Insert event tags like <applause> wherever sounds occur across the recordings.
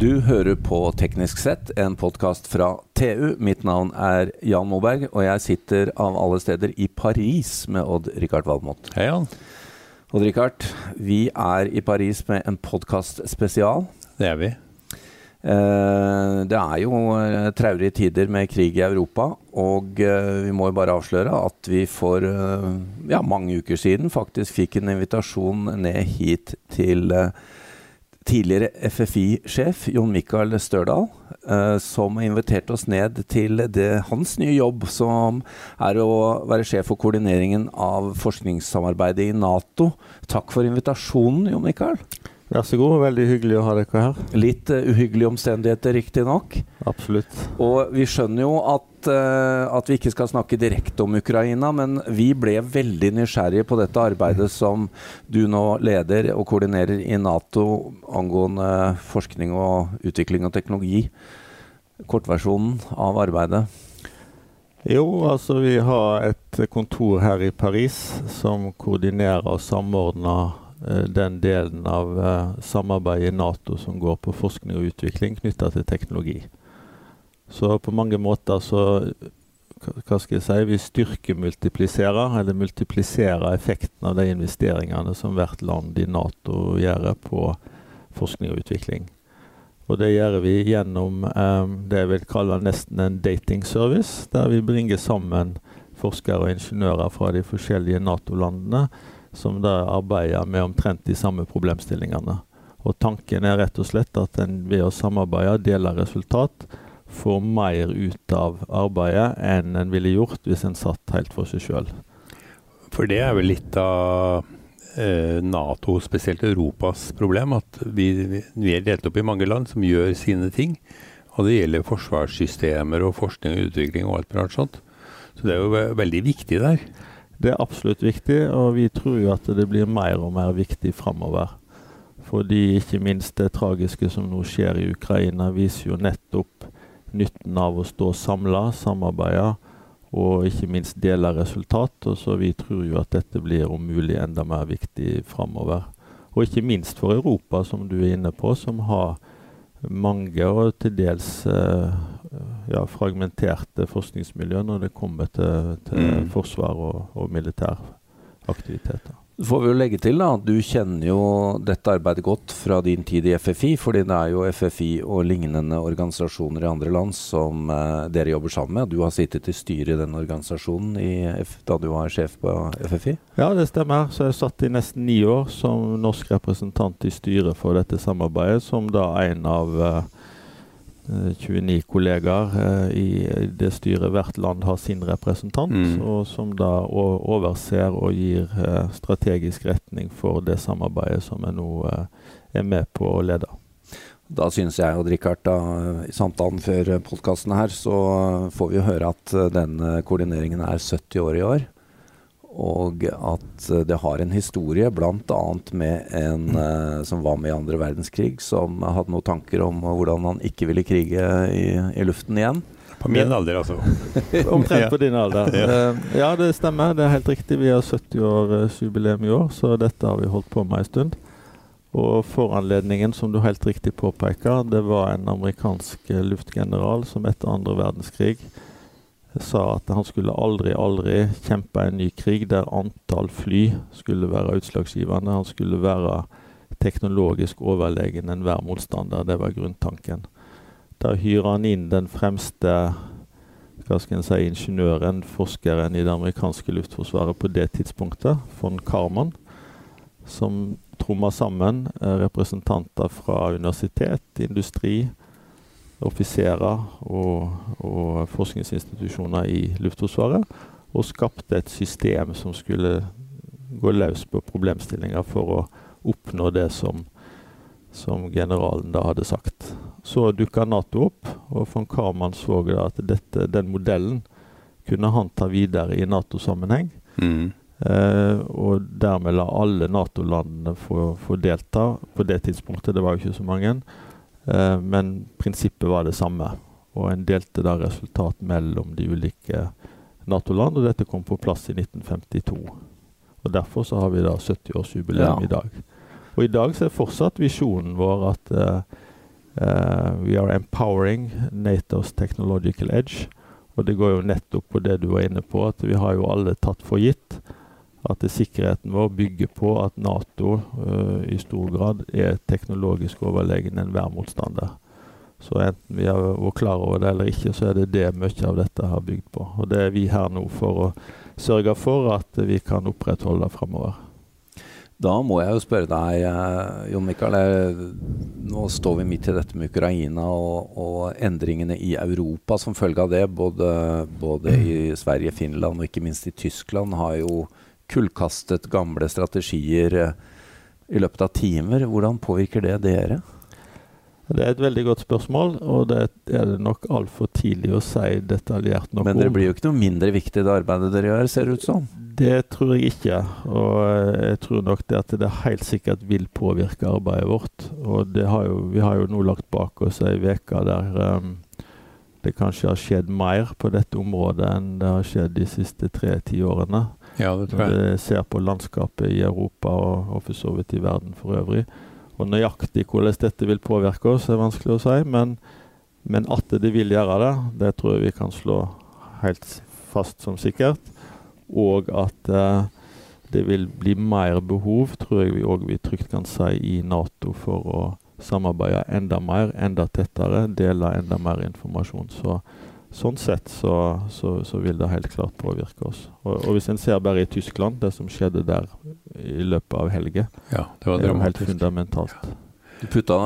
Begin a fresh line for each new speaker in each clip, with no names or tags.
Du hører på Teknisk sett, en podkast fra TU. Mitt navn er Jan Moberg, og jeg sitter av alle steder i Paris med Odd-Rikard Valmot.
Hei, Jan.
Odd-Rikard, vi er i Paris med en podkastspesial.
Det er vi.
Eh, det er jo eh, traurige tider med krig i Europa, og eh, vi må jo bare avsløre at vi for ja, mange uker siden faktisk fikk en invitasjon ned hit til tidligere FFI-sjef Jon Michael Størdal, som inviterte oss ned til det, hans nye jobb, som er å være sjef for koordineringen av forskningssamarbeidet i Nato. Takk for invitasjonen, Jon Michael.
Vær så god. Veldig hyggelig å ha dere her.
Litt uh, uhyggelige omstendigheter, riktignok.
Absolutt.
Og vi skjønner jo at, uh, at, vi ikke skal snakke direkte om Ukraina, men vi ble veldig nysgjerrige på dette arbeidet som du nå leder og koordinerer i Nato angående forskning og utvikling og teknologi. Kortversjonen av arbeidet.
Jo, altså vi har et kontor her i Paris som koordinerer og samordner den delen av uh, samarbeidet i Nato som går på forskning og utvikling knytta til teknologi. Så på mange måter så hva skal jeg si, vi styrkemultipliserer, eller multipliserer effekten av de investeringene som hvert land i Nato gjør på forskning og utvikling. Og det gjør vi gjennom um, det jeg vil kalle nesten en dating service, der vi bringer sammen forskere og ingeniører fra de forskjellige Nato-landene som da arbeider med omtrent de samme problemstillingene. Og Tanken er rett og slett at en ved å samarbeide, dele resultat, får mer ut av arbeidet enn en ville gjort hvis en satt helt for seg sjøl.
For det er vel litt av eh, Nato, spesielt Europas problem, at vi, vi, er delt opp i mange land som gjør sine ting. Og det gjelder forsvarssystemer og forskning og utvikling og alt mulig sånt. Så det er jo veldig viktig der.
Det er absolutt viktig, og vi tror jo at det blir mer og mer viktig framover. Fordi ikke minst det tragiske som nå skjer i Ukraina, viser jo nettopp nytten av å stå samla, samarbeide og ikke minst dele resultat. Og så vi tror jo at dette blir om mulig enda mer viktig framover. Og ikke minst for Europa, som du er inne på, som har mange og til dels eh, ja, fragmenterte forskningsmiljø når det kommer til, til mm. forsvar og, og militæraktiviteter.
Så får vi jo legge til da, at Du kjenner jo dette arbeidet godt fra din tid i FFI. fordi det er jo FFI og lignende organisasjoner i andre land som eh, dere jobber sammen med. Du har sittet i styret i den organisasjonen i F da du var sjef på FFI?
Ja, det stemmer. Så jeg satt i nesten ni år som norsk representant i styret for dette samarbeidet, som da en av eh, 29 eh, kollegaer eh, i det styret hvert land har sin representant, mm. og som da overser og gir eh, strategisk retning for det samarbeidet som jeg nå er med på å lede.
Da syns jeg og Richard, da, i samtalen før podkasten her, så får vi høre at denne koordineringen er 70 år i år. Og at det har en historie, bl.a. med en uh, som var med i andre verdenskrig, som hadde noen tanker om hvordan han ikke ville krige i, i luften igjen.
På min alder, altså. <laughs>
Omtrent på din alder. <laughs> ja. Uh, ja, det stemmer. Det er helt riktig. Vi har 70-årsjubileum i år, så dette har vi holdt på med en stund. Og foranledningen, som du helt riktig påpeker, det var en amerikansk luftgeneral som etter andre verdenskrig sa at han skulle aldri, aldri kjempe en ny krig der antall fly skulle være utslagsgivende. Han skulle være teknologisk overlegen enhver motstander. Det var grunntanken. Da hyrer han inn den fremste hva skal en si, ingeniøren, forskeren i det amerikanske luftforsvaret på det tidspunktet, von Karman, som trommer sammen eh, representanter fra universitet, industri, offiserer og, og, forskningsinstitusjoner i Luftforsvaret, og skapte et system som skulle gå løs på problemstillinger for å oppnå det som, som generalen da hadde sagt. Så dukka Nato opp, og von Karman så at dette, den modellen kunne han ta videre i Nato-sammenheng. Mm. Eh, og dermed la alle Nato-landene få, få, delta på det tidspunktet. Det var jo ikke så mange. Eh, men prinsippet var det samme. Og en delte da resultat mellom de ulike Nato-land, og dette kom på plass i 1952. Og Derfor så har vi da 70-årsjubileum ja. i dag. Og i dag så er fortsatt visjonen vår at uh, Uh, we are empowering NATO's technological edge. Og det går jo nettopp på det du var inne på, at vi har jo alle tatt for gitt at sikkerheten vår bygger på at Nato uh, i stor grad er teknologisk overlegen enhver motstander. Så enten vi har vært klar over det eller ikke, så er det det mye av dette har bygd på. Og det er vi her nå for å sørge for at vi kan opprettholde framover.
Da må jeg jo spørre deg, eh, Jon Mikael. Nå står vi midt i dette med Ukraina og, og endringene i Europa som følge av det. Både, både, i Sverige, Finland og ikke minst i Tyskland har jo kullkastet gamle strategier eh, i løpet av timer. Hvordan påvirker det dere?
Det er et veldig godt spørsmål, og det er det nok altfor tidlig å si detaljert noe
om. Men det blir jo ikke noe mindre viktig det arbeidet dere gjør, ser det ut som?
Det tror jeg ikke. Og jeg tror nok det at det helt sikkert vil påvirke arbeidet vårt. Og har jo, vi har jo nå lagt bak oss ei uke der um, det kanskje har skjedd mer på dette området enn det har skjedd de siste tre tiårene.
Ja, det tror jeg.
Når vi ser på landskapet i Europa og, og for så vidt i verden for øvrig. Og nøyaktig hvordan dette vil påvirke oss, er vanskelig å si. Men, men at det vil gjøre det, det tror jeg vi kan slå helt fast som sikkert. Og at eh, det vil bli mer behov, tror jeg vi òg vi trygt kan si, i Nato for å samarbeide enda mer, enda tettere, dele enda mer informasjon. Så sånn sett så, så, så, vil det helt klart påvirke oss. Og, og hvis en ser bare i Tyskland, det som skjedde der i løpet av helga,
Ja, det var
dramatisk. Helt fundamentalt. Ja.
Du putta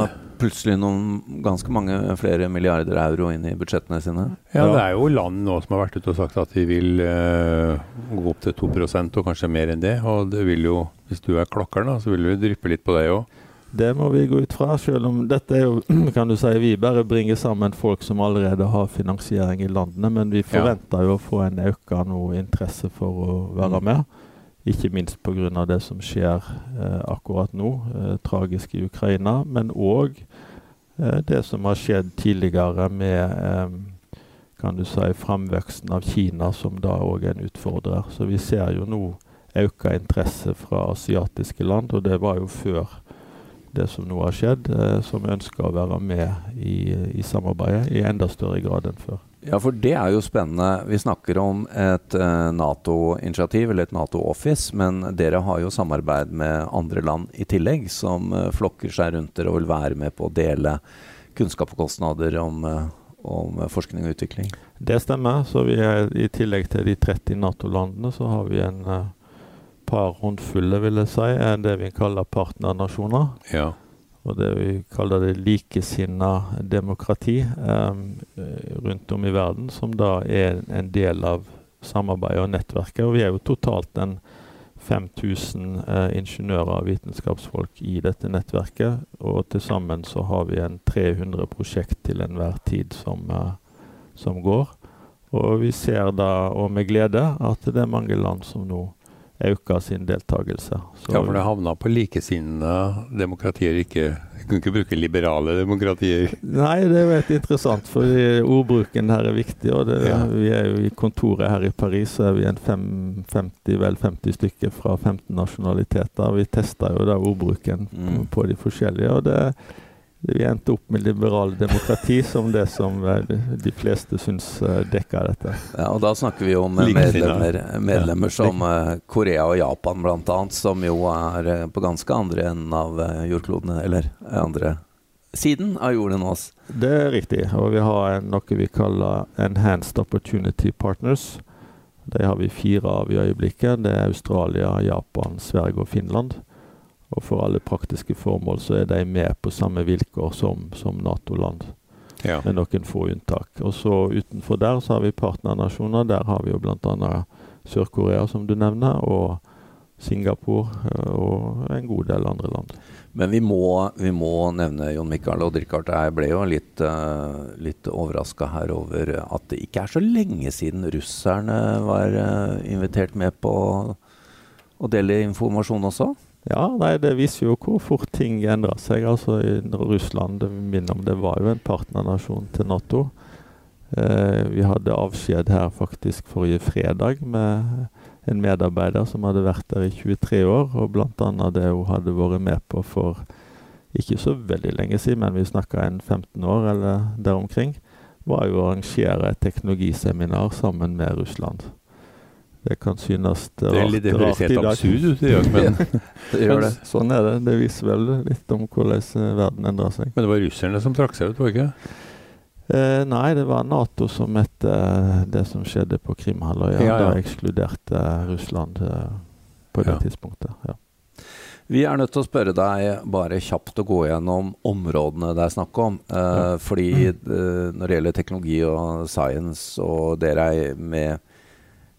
plutselig noen ganske mange flere milliarder euro inn i budsjettene sine?
Ja, det er jo land nå som har vært ute og sagt at de vil uh, gå opp til 2% og kanskje mer enn det. Og det vil jo, hvis du er klokker, da, så vil du dryppe litt på det òg.
Det må vi gå ut fra, selv om dette er jo, <clears throat> kan du si, vi bare bringer sammen folk som allerede har finansiering i landene. Men vi forventer jo å få en økende interesse for å være mm. med. Ikke minst pga. det som skjer eh, akkurat nå, eh, tragisk i Ukraina. Men òg eh, det som har skjedd tidligere med eh, kan du si, framveksten av Kina, som da òg er en utfordrer. Så vi ser jo nå økt interesse fra asiatiske land, og det var jo før det som nå har skjedd, eh, som ønsker å være med i, i samarbeidet i enda større grad enn før.
Ja, for det er jo spennende. Vi snakker om et uh, Nato-initiativ, eller et Nato-office, men dere har jo samarbeid med andre land i tillegg, som uh, flokker seg rundt dere og vil være med på å dele kunnskap og kostnader om, om forskning og utvikling.
Det stemmer. Så vi er, i tillegg til de 30 Nato-landene, så har vi en par håndfulle, vil jeg si, er det vi kaller partnernasjoner.
Ja
og det vi kaller det likesinna demokrati eh, rundt om i verden, som da er en del av samarbeidet og nettverket. Og vi er jo totalt en 5000 eh, ingeniører og vitenskapsfolk i dette nettverket. Og til sammen så har vi en 300 prosjekt til enhver tid som, eh, som går. Og vi ser da, og med glede, at det er mange land som nå øke sin deltakelse.
Så ja, for det havna på likesinnede demokratier, ikke Jeg kunne ikke bruke liberale demokratier?
Nei, det er jo helt interessant, for ordbruken her er viktig. og det, ja. Vi er jo i kontoret her i Paris, så er vi en fem, 50, vel 50 stykker fra 15 nasjonaliteter. Vi testa jo da ordbruken mm. på de forskjellige. og det vi endte opp med liberale demokrati som det som eh, de fleste syns eh, dekker dette.
Ja, og Da snakker vi om medlemmer, medlemmer som eh, Korea og Japan bl.a., som jo er på ganske andre enden av jordkloden, eller andre siden av jorden enn oss.
Det er riktig, og vi har noe vi kaller Enhanced Opportunity Partners. De har vi fire av i øyeblikket. Det er Australia, Japan, Sverige og Finland. Og for alle praktiske formål så er de med på samme vilkår som, som Nato-land. Ja. Med noen få unntak. Og så utenfor der så har vi partnernasjoner. Der har vi jo bl.a. Sør-Korea, som du nevner, og Singapore eh, og en god del andre land.
Men vi må, vi må nevne Jon Mikael og Richard. Jeg ble jo litt, uh, litt overraska her over at det ikke er så lenge siden russerne var uh, invitert med på å dele informasjon også.
Ja, nei, det viser jo hvor fort ting endrer seg. Altså Russland det minner om det var jo en partnernasjon til Nato. Eh, vi hadde avskjed her faktisk forrige fredag med en medarbeider som hadde vært der i 23 år, og bl.a. det hun hadde vært med på for ikke så veldig lenge siden, men vi snakka en 15 år eller der omkring, var jo å arrangere et teknologiseminar sammen med Russland. Det kan synes
det er litt
rart
i dag. Absurd, det men
det gjør det. <laughs> sånn er det. Det viser vel litt om hvordan eh, verden endrer seg.
Men det var russerne som trakk seg ut, var det ikke?
Eh, nei, det var Nato som etter eh, det som skjedde på Krimhalvøya, ja, ja. da ekskluderte Russland eh, på det ja. tidspunktet. ja.
Vi er nødt til å spørre deg bare kjapt å gå gjennom områdene det er snakk om. Eh, ja. Fordi mm. når det gjelder teknologi og science, og dere er med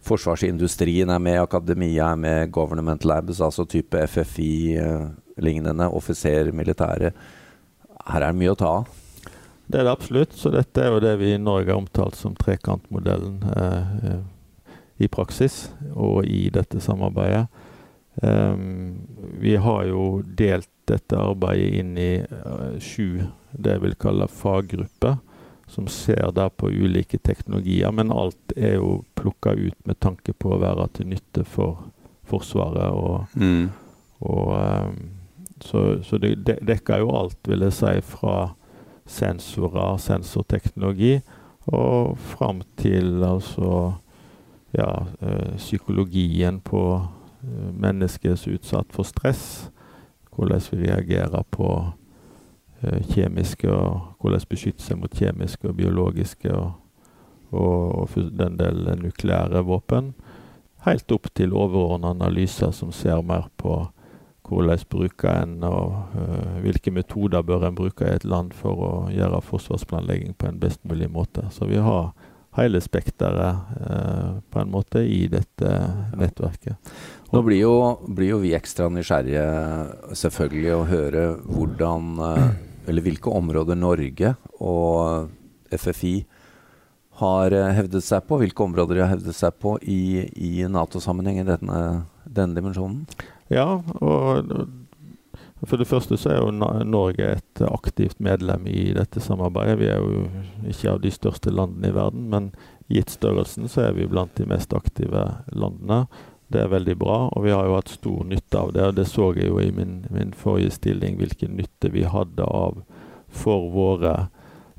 Forsvarsindustrien er med, akademia er med, government labs, altså type FFI-lignende, eh, offiser, militære. Her er det mye å ta av.
Det er det absolutt. Så dette er jo det vi i Norge har omtalt som trekantmodellen eh, i praksis og i dette samarbeidet. Um, vi har jo delt dette arbeidet inn i uh, sju det jeg vil kalle faggrupper, som ser der på ulike teknologier. Men alt er jo plukka ut med tanke på å være til nytte for Forsvaret. Og, mm. og um, så, så det, de, dekker jo alt, vil jeg si, fra sensorer, sensorteknologi, og fram til altså ja, uh, psykologien på Eh, mennesket er utsatt for stress. Hvordan vi reagerer på kjemiske og hvordan beskytte seg mot kjemiske og biologiske og, og, og den del nukleære våpen. Helt opp til overordna analyser som ser mer på hvordan bruker en og uh, hvilke metoder bør en bruke i et land for å gjøre forsvarsplanlegging på en best mulig måte. Så vi har hele spekteret uh, på en måte i dette nettverket.
Nå blir jo, blir jo, vi ekstra nysgjerrige selvfølgelig å høre hvordan eh, Eller hvilke områder Norge og FFI har eh, hevdet seg på. Hvilke områder de har hevdet seg på i, i Nato-sammenheng i denne, denne, dimensjonen?
Ja, og for det første så er jo Norge et aktivt medlem i dette samarbeidet. Vi er jo ikke av de største landene i verden, men gitt størrelsen så er vi blant de mest aktive landene. Det er veldig bra, og vi har jo hatt stor nytte av det. og Det så jeg jo i min, min forrige stilling, hvilken nytte vi hadde av for våre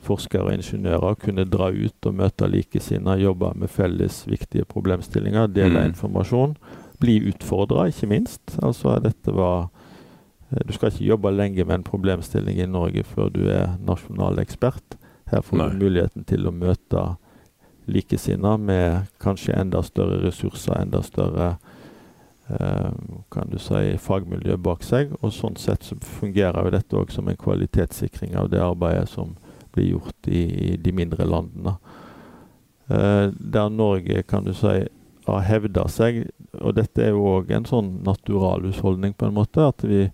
forskere og ingeniører å kunne dra ut og møte likesinnede, jobbe med felles viktige problemstillinger, dele mm. informasjon. Bli utfordra, ikke minst. Altså, dette var eh, Du skal ikke jobbe lenge med en problemstilling i Norge før du er nasjonal ekspert. Her får Nei. du muligheten til å møte likesinnede med kanskje enda større ressurser, enda større eh, kan du si, fagmiljø bak seg. Og sånn sett så fungerer jo dette òg som en kvalitetssikring av det arbeidet som blir gjort i, i de mindre landene. Eh, der Norge, kan du si, har hevda seg, og dette er jo òg en sånn naturalhusholdning på en måte, at vi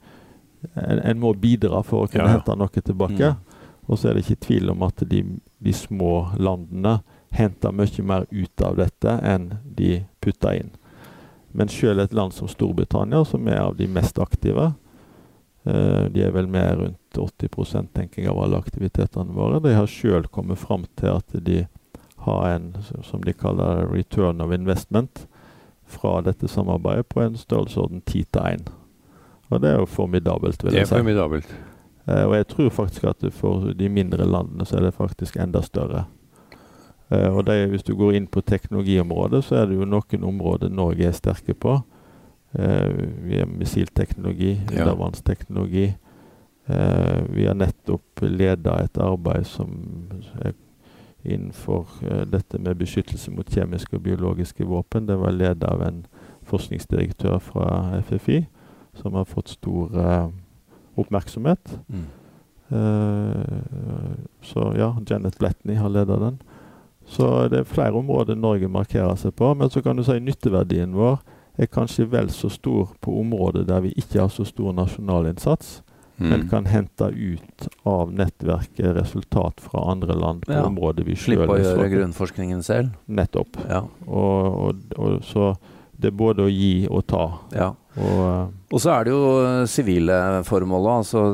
en, en må bidra for å kunne ja. hente noe tilbake. Mm. Og så er det ikke tvil om at de, de små landene henter mye mer ut av dette enn de putter inn. Men selv et land som Storbritannia, som er av de mest aktive uh, De er vel med rundt 80% tenking av alle aktivitetene våre. De har selv kommet fram til at de har en, som de kaller return of investment, fra dette samarbeidet på en størrelsesorden 10 til 1. Og det er jo formidabelt, vil jeg si.
Det er formidabelt.
Uh, og jeg tror faktisk at for de mindre landene så er det faktisk enda større. Uh, og det, Hvis du går inn på teknologiområdet, så er det jo noen områder Norge er sterke på. Uh, vi har missilteknologi, undervannsteknologi. Uh, vi har nettopp leda et arbeid som er innenfor dette med beskyttelse mot kjemiske og biologiske våpen. Det var ledet av en forskningsdirektør fra FFI, som har fått stor oppmerksomhet. Mm. så ja, Janet Blatney har ledet den. Så det er flere områder Norge markerer seg på. Men så kan du si nytteverdien vår er kanskje vel så stor på områder der vi ikke har så stor nasjonal innsats, mm. men kan hente ut av nettverket resultat fra andre land på ja. områder vi
sjøl Slippe å gjøre grunnforskningen selv?
Nettopp. Ja. Og, og, og, så det er både å gi og ta.
Ja. Og, uh, og, så er det jo eh, sivile formål. Altså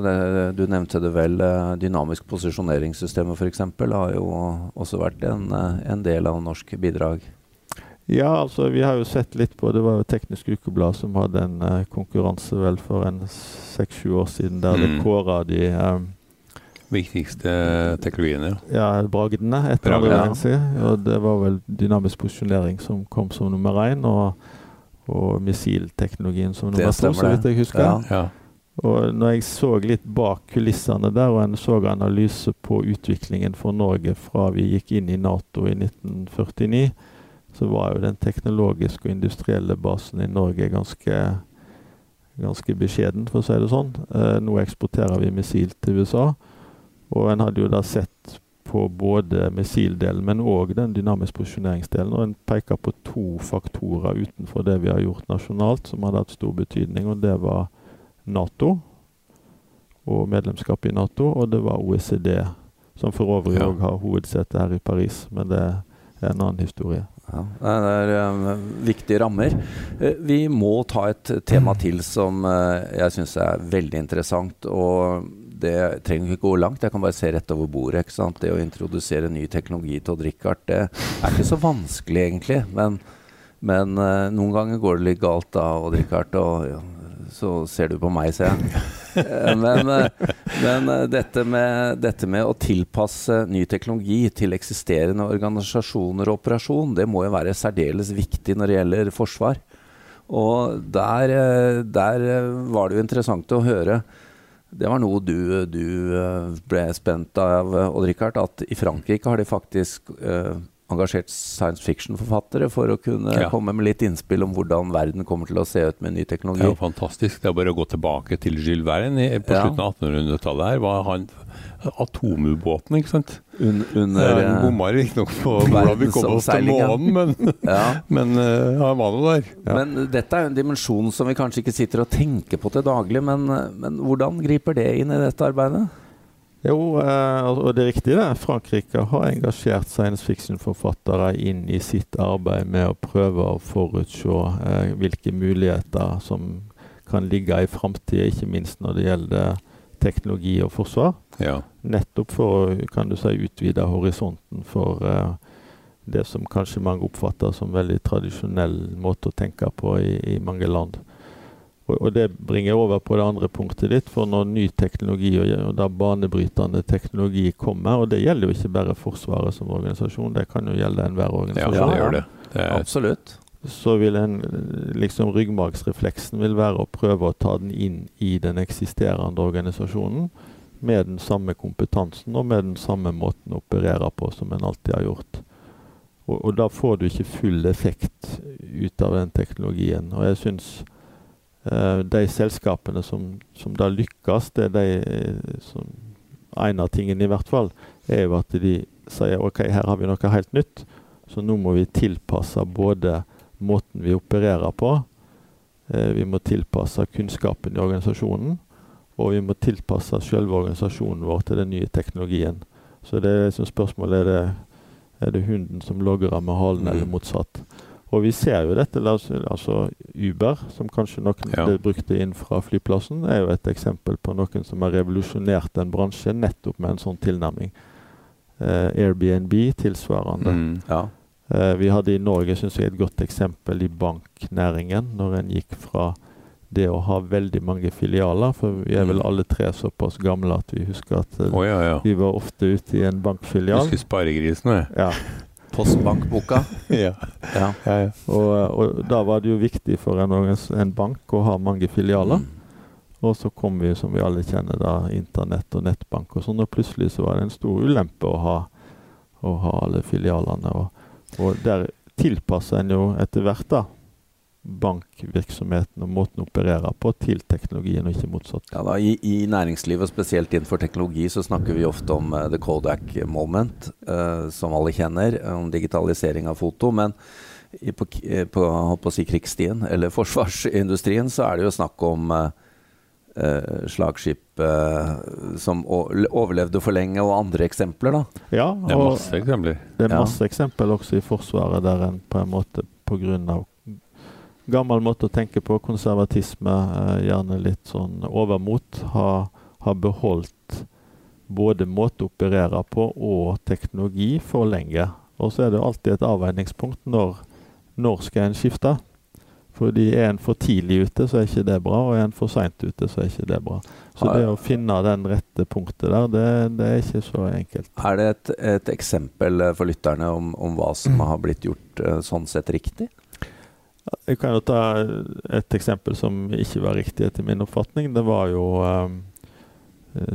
du nevnte det vel. Uh, dynamisk posisjoneringssystemet f.eks. har jo også vært en, en, del av norsk bidrag.
Ja, altså vi har jo sett litt på Det var jo Teknisk Ukeblad som hadde en uh, konkurranse vel for en seks-sju år siden der mm. det kåra de um,
Viktigste teknologiene,
ja. ja bragdene etter andre verdenskrig. Ja. Og det var vel dynamisk posisjonering som kom som nummer én, og, og missilteknologien som nummer to, så vidt jeg husker. Ja. Ja. Og når jeg så litt bak kulissene der, og en så analyse på utviklingen for Norge fra vi gikk inn i Nato i 1949 så var jo den teknologiske og industrielle basen i Norge ganske, ganske beskjeden, for å si det sånn. Eh, nå eksporterer vi missil til USA, og en hadde jo da sett på både missildelen, men òg den dynamiske posisjoneringsdelen. Og en peker på to faktorer utenfor det vi har gjort nasjonalt, som hadde hatt stor betydning. Og det var Nato og medlemskapet i Nato, og det var OECD, som for øvrig òg ja. har hovedsete her i Paris. Men det er en annen historie.
Ja, det er um, viktige rammer. Uh, vi må ta et tema <clears throat> til som uh, jeg syns er veldig interessant. og Det trenger ikke gå langt, jeg kan bare se rett over bordet. ikke sant? Det å introdusere ny teknologi til Odd Rikard det er ikke så vanskelig, egentlig. Men, men noen ganger går det litt galt da, Odd Rikard. Og ja, så ser du på meg, ser jeg. Eh, men, eh, men dette, med, dette, med, å tilpasse ny teknologi til eksisterende organisasjoner og operasjon, det må jo være særdeles viktig når det gjelder forsvar. Og der, der var det jo interessant å høre det var noe du, du ble spent av, Odd Rikard, at i Frankrike har de faktisk uh, engasjert science fiction-forfattere for å kunne ja. komme med litt innspill om hvordan verden kommer til å se ut med ny teknologi.
Det er jo fantastisk. Det er bare å gå tilbake til Gilles Verne på ja. slutten av 1800-tallet. her, var han Atomubåten, ikke sant?
Un, under
Han uh, bomma riktignok på hvordan vi kom oss til månen, men, <laughs> <laughs> ja. men uh, han var nå der.
Men dette er jo en dimensjon som vi kanskje ikke sitter og tenker på til daglig. Men, men hvordan griper det inn i dette arbeidet?
Jo, eh, og det er riktig det. Frankrike har engasjert science fiction-forfattere inn i sitt arbeid med å prøve å forutse eh, hvilke muligheter som kan ligge i framtida, ikke minst når det gjelder teknologi og forsvar. Ja. Nettopp for å kan du si, utvide horisonten for eh, det som kanskje mange oppfatter som veldig tradisjonell måte å tenke på i, i mange land. Og, og, det bringer over på det andre punktet ditt. For når ny teknologi og, og da banebrytende teknologi kommer, og det gjelder jo ikke bare Forsvaret som organisasjon, det kan jo gjelde enhver organisasjon.
Ja, det gjør det. det
er... Absolutt.
Så vil en, liksom ryggmargsrefleksen vil være å prøve å ta den inn i den eksisterende organisasjonen med den samme kompetansen og med den samme måten å operere på som en alltid har gjort. Og, og da får du ikke full effekt ut av den teknologien. Og jeg synes Uh, de selskapene som, som, da lykkes, det er de eh, som En av tingene, i hvert fall, er jo at de sier OK, her har vi noe helt nytt, så nå må vi tilpasse både måten vi opererer på, uh, vi må tilpasse kunnskapen i organisasjonen, og vi må tilpasse selve organisasjonen vår til den nye teknologien. Så det er liksom spørsmålet er det, er det hunden som logrer med halen, mm. eller motsatt. Og vi ser jo dette, altså Uber, som kanskje noen ja. brukte inn fra flyplassen, er jo et eksempel på noen som har revolusjonert en bransje nettopp med en sånn tilnærming. Uh, Airbnb tilsvarende. Mm, ja. uh, vi hadde i Norge synes jeg, et godt eksempel i banknæringen, når en gikk fra det å ha veldig mange filialer. For vi er vel mm. alle tre såpass gamle at vi husker at oh, ja, vi var ofte ute i en bankfilial.
Husker sparegrisen, jeg.
Ja. Postbankboka. <laughs>
ja. ja. ja og, og, da var det jo viktig for en, en bank å ha mange filialer. Mm. Og så kom vi, som vi alle kjenner, da, internett og nettbank og sånn. Og plutselig så var det en stor ulempe å ha, å ha alle filialene. Og, og der tilpasser en jo etter hvert, da bankvirksomheten og måten å operere på til teknologien, og ikke motsatt.
Ja, da, i, i, næringslivet, og spesielt innenfor teknologi, så snakker vi ofte om uh, the Kodak moment, uh, som alle kjenner, om digitalisering av foto. Men i, på, eh, på, på si krigsstien, eller <laughs> forsvarsindustrien, så er det jo snakk om uh, slagskip som overlevde for lenge, og andre eksempler, da.
Ja,
det er masse eksempler.
Det er masse ja. eksempler også i Forsvaret der en på en måte pga gammel måte å tenke på. Konservatisme, eh, gjerne litt sånn overmot. Har har beholdt både måte å operere på og teknologi for lenge. Og så er det alltid et avveiningspunkt når når skal en skifte? Fordi er en for tidlig ute, så er ikke det bra, og er en for seint ute, så er ikke det bra. Så det å finne den rette punktet der, det, det er ikke så enkelt.
Er det et, et eksempel for lytterne om, om, hva som <clears throat> har blitt gjort uh, sånn sett riktig?
Jeg kan jo ta et eksempel som ikke var riktig etter min oppfatning. Det var jo um,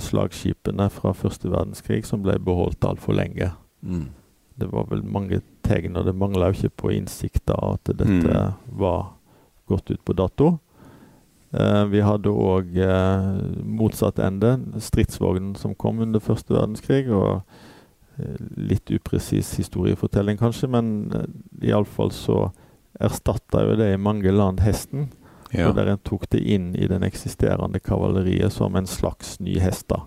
slagskipene fra første verdenskrig som ble beholdt altfor lenge. Mm. Det var vel mange tegn, og det mangla jo ikke på innsikt av at dette mm. var gått ut på dato. Uh, vi hadde òg uh, motsatt ende, stridsvognen som kom under første verdenskrig. og uh, Litt upresis historiefortelling, kanskje, men iallfall så erstatta jo det i mange land hesten. Ja. Og der en tok det inn i den eksisterende kavaleriet som en slags ny hest. da.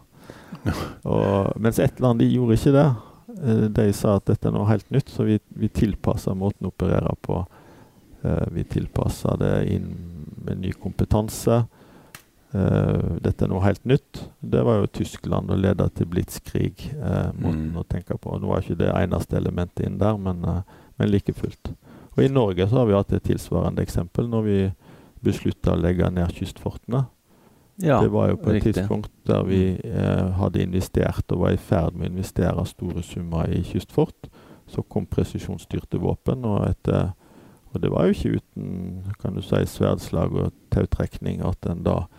<laughs> Og, mens ett land de gjorde ikke det. De sa at dette er noe helt nytt, så vi, vi tilpassa måten å operere på Eh, vi tilpassa det inn med ny kompetanse. Uh, dette er noe helt nytt. Det var jo Tyskland og leda til blitskrig. Måten mm. å tenke på. Nå var ikke det eneste elementet inn der, men, men like fullt. Og I Norge så har vi hatt et tilsvarende eksempel når vi beslutta å legge ned kystfortene. Ja, det var jo på et riktig. tidspunkt der vi hadde investert og var i ferd med å investere store summer i kystfort. Så kom presisjonsstyrte våpen, og etter og det var jo ikke uten kan du si, sverdslag og tautrekning at en da eh,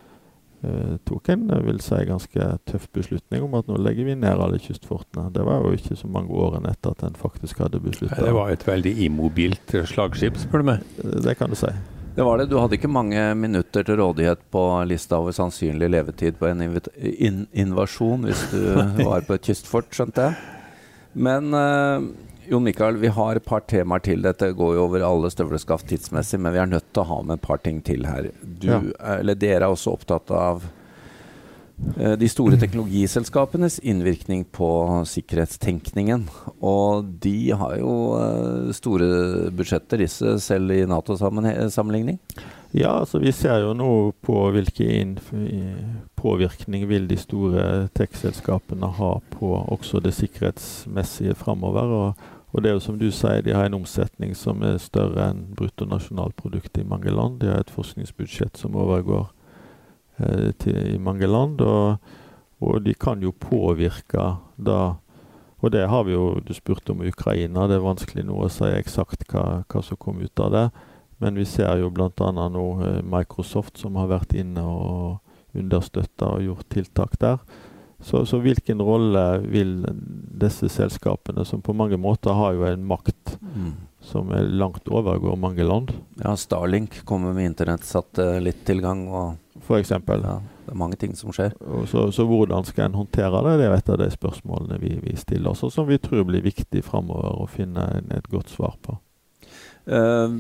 tok en vil si, ganske tøff beslutning om at nå legger vi ned alle kystfortene. Det var jo ikke så mange årene etter at en faktisk hadde beslutta
Det var et veldig immobilt slagskip, spør du meg.
Eh, det kan du si.
Det var det. Du hadde ikke mange minutter til rådighet på lista over sannsynlig levetid på en in invasjon hvis du var på et kystfort, skjønte jeg. Men uh, Jon Mikael, vi har et par temaer til. Dette går jo over alle støvleskaft tidsmessig, men vi er nødt til å ha med et par ting til her. Du, ja. eller dere er også opptatt av uh, de store <clears throat> teknologiselskapenes innvirkning på sikkerhetstenkningen. Og de har jo uh, store budsjetter, disse, selv i Nato-sammenligning?
Ja, altså vi ser jo nå på hvilken påvirkning vil de store tech-selskapene ha på også det sikkerhetsmessige framover. Og og det er jo som du sier, de har en omsetning som er større enn bruttonasjonalproduktet i mange land. De har et forskningsbudsjett som overgår eh, til, i mange land. Og, og, de kan jo påvirke da Og det har vi jo Du spurte om Ukraina. Det er vanskelig nå å si eksakt hva, hva som kom ut av det. Men vi ser jo bl.a. nå eh, Microsoft som har vært inne og understøtta og gjort tiltak der. Så, så, hvilken rolle vil disse selskapene, som på mange måter har jo en makt mm. som er langt overgår mange land
Ja, Starlink kommer med internettsatellittilgang og
For eksempel.
Ja, det er mange ting som skjer.
Så, så, hvordan skal en håndtere det? Det er et av de spørsmålene vi, vi stiller oss, og som vi tror blir viktig framover å finne et godt svar på.
Uh,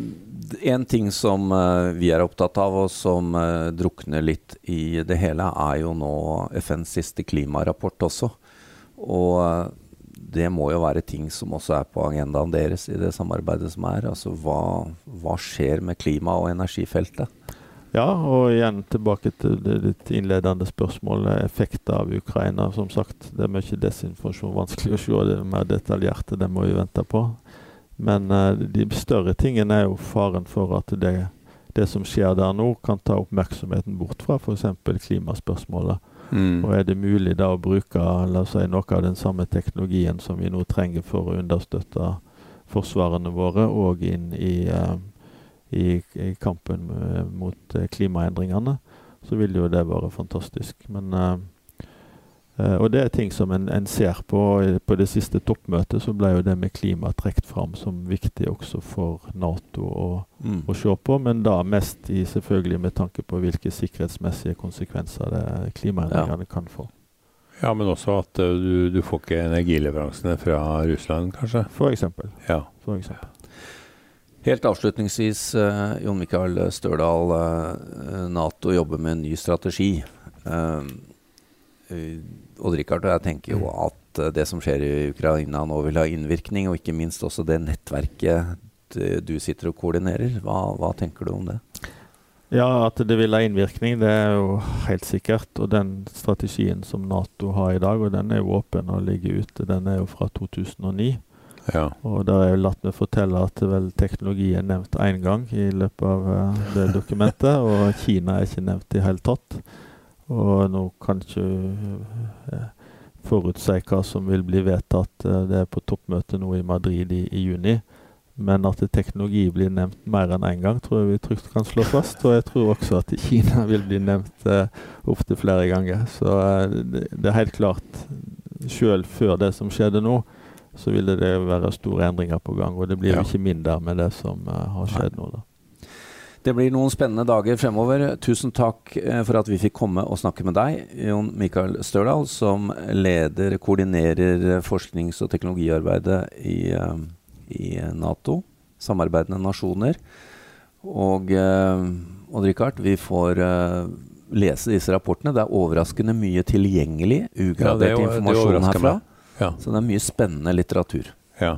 en ting som uh, vi er opptatt av, og som uh, drukner litt i det hele, er jo nå FNs siste klimarapport også. Og det må jo være ting som også er på agendaen deres i det samarbeidet som er. Altså hva, hva skjer med klima- og energifeltet?
Ja, og igjen tilbake til ditt innledende spørsmål. Effekter av Ukraina. Som sagt, det er mye desinformasjon. Vanskelig å se det mer detaljert. Det må vi vente på. Men uh, de større tingene er jo faren for at det, det, som skjer der nå, kan ta oppmerksomheten bort fra f.eks. klimaspørsmålet. Mm. Og er det mulig da å bruke si, noe av den samme teknologien som vi nå trenger for å understøtte forsvarene våre, og inn i, uh, i, i kampen mot uh, klimaendringene, så vil jo det være fantastisk. Men Uh, og det er ting som en, en, ser på. På det siste toppmøtet så ble jo det med klima trukket fram som viktig også for Nato å, mm. å, se på, men da mest i, selvfølgelig med tanke på hvilke sikkerhetsmessige konsekvenser det klimaendringene ja. kan få.
Ja, men også at uh, du, du, får ikke energileveransene fra Russland, kanskje?
For eksempel.
Ja.
For eksempel.
Helt avslutningsvis, uh, Jon Mikael Størdal. Nato jobber med en ny strategi. Uh, Odd-Rikard og jeg tenker jo mm. at eh, det som skjer i Ukraina nå vil ha innvirkning, og ikke minst også det nettverket du sitter og koordinerer. Hva, hva tenker du om det?
Ja, at det vil ha innvirkning, det er jo helt sikkert. Og den strategien som Nato har i dag, og den er jo åpen og ligger ute, den er jo fra 2009.
Ja.
Og der er jo latt meg fortelle at vel teknologi er nevnt én gang i løpet av det dokumentet, og Kina er ikke nevnt i hele tatt. Og nå kan ikke forutse hva som vil bli vedtatt. Uh, det er på toppmøtet nå i Madrid i, i juni. Men at teknologi blir nevnt mer enn én en gang, tror jeg vi trygt kan slå fast. Og jeg tror også at Kina vil bli nevnt uh, opptil flere ganger. Så uh, det, det, er helt klart, selv før det som skjedde nå, så ville det være store endringer på gang. Og det blir ja. ikke mindre med det som uh, har skjedd nå. da.
Det blir noen spennende dager fremover. Tusen takk for at vi fikk komme og snakke med deg, Jon Mikael Størdal, som leder, koordinerer forsknings- og teknologiarbeidet i i Nato, samarbeidende nasjoner. Og eh, Odd Rikard, vi får eh, lese disse rapportene. Det er overraskende mye tilgjengelig, ugradert ja, informasjon herfra. Ja. Så det er mye spennende litteratur.
Ja.